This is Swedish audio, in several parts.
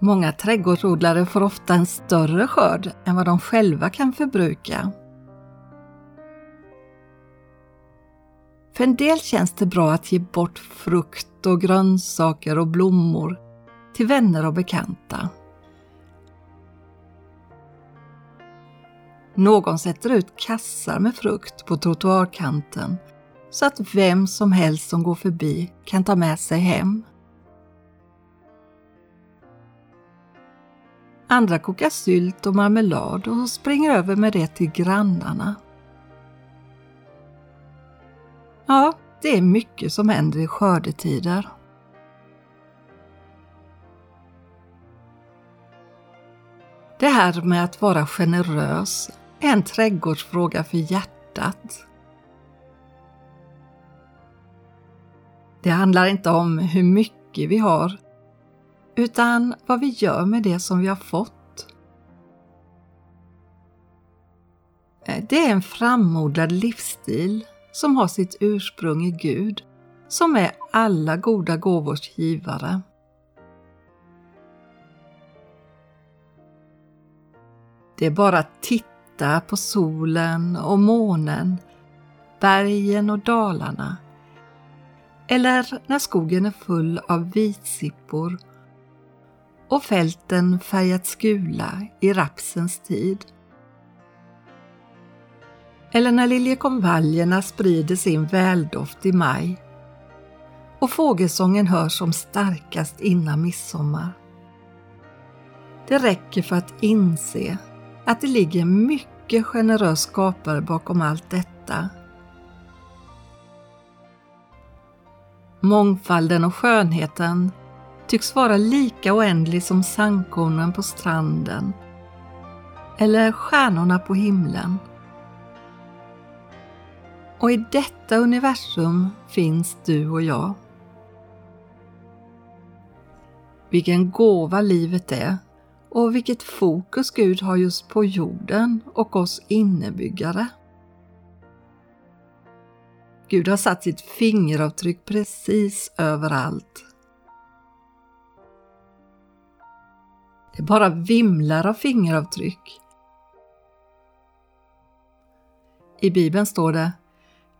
Många trädgårdsodlare får ofta en större skörd än vad de själva kan förbruka. För en del känns det bra att ge bort frukt och grönsaker och blommor till vänner och bekanta. Någon sätter ut kassar med frukt på trottoarkanten så att vem som helst som går förbi kan ta med sig hem. Andra kokar sylt och marmelad och springer över med det till grannarna. Ja, det är mycket som händer i skördetider. Det här med att vara generös är en trädgårdsfråga för hjärtat. Det handlar inte om hur mycket vi har, utan vad vi gör med det som vi har fått. Eh, det är en framodlad livsstil som har sitt ursprung i Gud, som är alla goda gåvors givare. Det är bara att titta på solen och månen, bergen och dalarna, eller när skogen är full av vitsippor och fälten färgats gula i rapsens tid. Eller när liljekonvaljerna sprider sin väldoft i maj och fågelsången hörs som starkast innan midsommar. Det räcker för att inse att det ligger mycket generös skapare bakom allt detta. Mångfalden och skönheten tycks vara lika oändlig som sandkornen på stranden eller stjärnorna på himlen. Och i detta universum finns du och jag. Vilken gåva livet är och vilket fokus Gud har just på jorden och oss innebyggare. Gud har satt sitt fingeravtryck precis överallt. Det bara vimlar av fingeravtryck. I Bibeln står det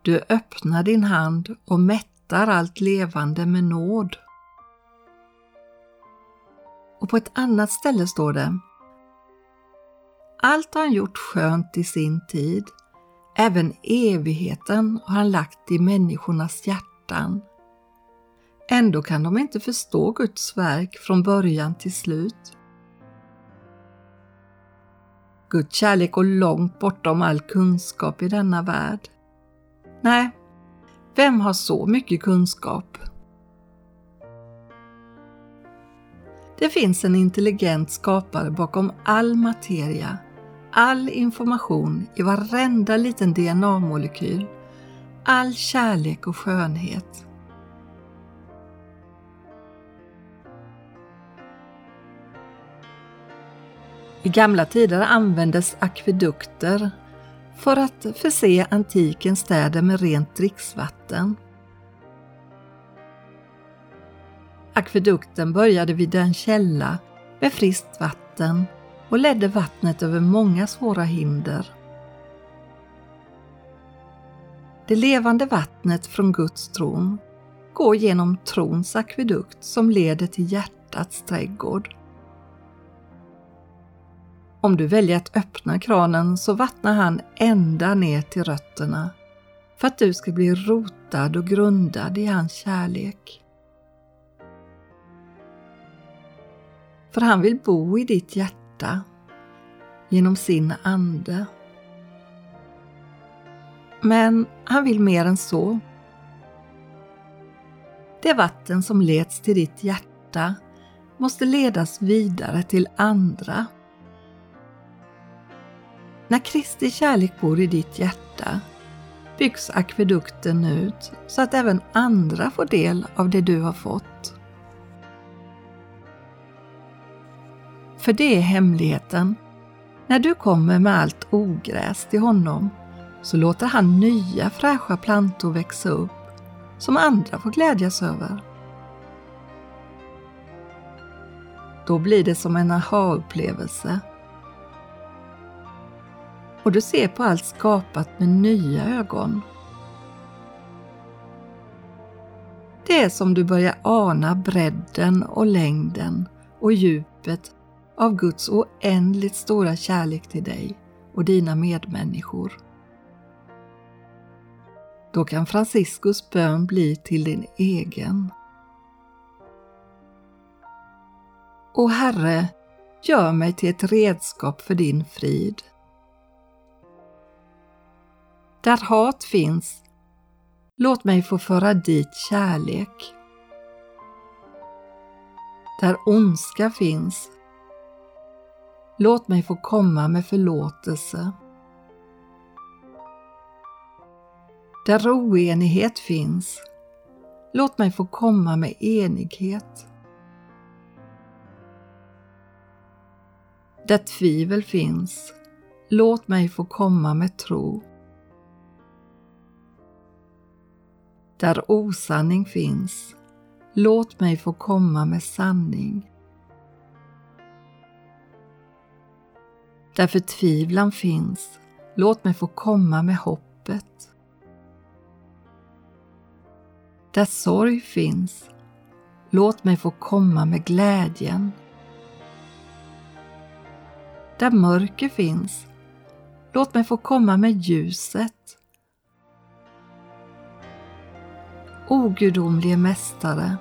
Du öppnar din hand och mättar allt levande med nåd. Och på ett annat ställe står det Allt har han gjort skönt i sin tid. Även evigheten har han lagt i människornas hjärtan. Ändå kan de inte förstå Guds verk från början till slut. Guds kärlek går långt bortom all kunskap i denna värld. Nej, vem har så mycket kunskap? Det finns en intelligent skapare bakom all materia, all information i varenda liten DNA-molekyl, all kärlek och skönhet. I gamla tider användes akvedukter för att förse antikens städer med rent dricksvatten. Akvedukten började vid en källa med friskt vatten och ledde vattnet över många svåra hinder. Det levande vattnet från Guds tron går genom trons akvedukt som leder till hjärtats trädgård. Om du väljer att öppna kranen så vattnar han ända ner till rötterna för att du ska bli rotad och grundad i hans kärlek. För han vill bo i ditt hjärta genom sin ande. Men han vill mer än så. Det vatten som leds till ditt hjärta måste ledas vidare till andra när Kristi kärlek bor i ditt hjärta byggs akvedukten ut så att även andra får del av det du har fått. För det är hemligheten. När du kommer med allt ogräs till honom så låter han nya fräscha plantor växa upp som andra får glädjas över. Då blir det som en aha-upplevelse. Och du ser på allt skapat med nya ögon. Det är som du börjar ana bredden och längden och djupet av Guds oändligt stora kärlek till dig och dina medmänniskor. Då kan Franciscus bön bli till din egen. O Herre, gör mig till ett redskap för din frid. Där hat finns, låt mig få föra dit kärlek. Där ondska finns, låt mig få komma med förlåtelse. Där oenighet finns, låt mig få komma med enighet. Där tvivel finns, låt mig få komma med tro. Där osanning finns, låt mig få komma med sanning. Där förtvivlan finns, låt mig få komma med hoppet. Där sorg finns, låt mig få komma med glädjen. Där mörker finns, låt mig få komma med ljuset. O gudomlige Mästare,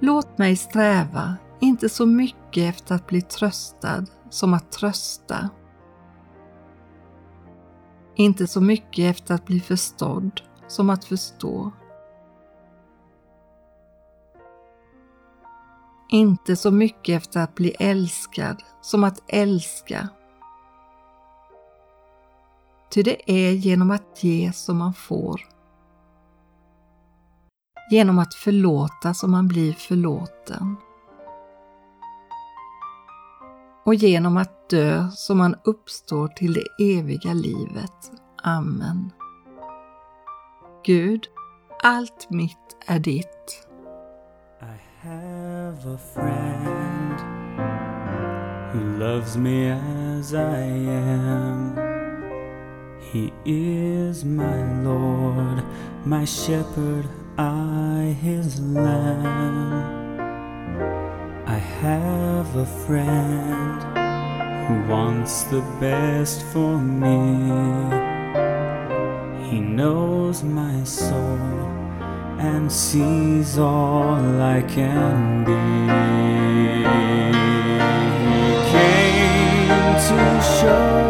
låt mig sträva inte så mycket efter att bli tröstad som att trösta. Inte så mycket efter att bli förstådd som att förstå. Inte så mycket efter att bli älskad som att älska. Ty det är genom att ge som man får. Genom att förlåta som man blir förlåten. Och genom att dö som man uppstår till det eviga livet. Amen. Gud, allt mitt är ditt. I have a friend who loves me as I am. He is my Lord, my shepherd, I his lamb. I have a friend who wants the best for me. He knows my soul and sees all I can be. He came to show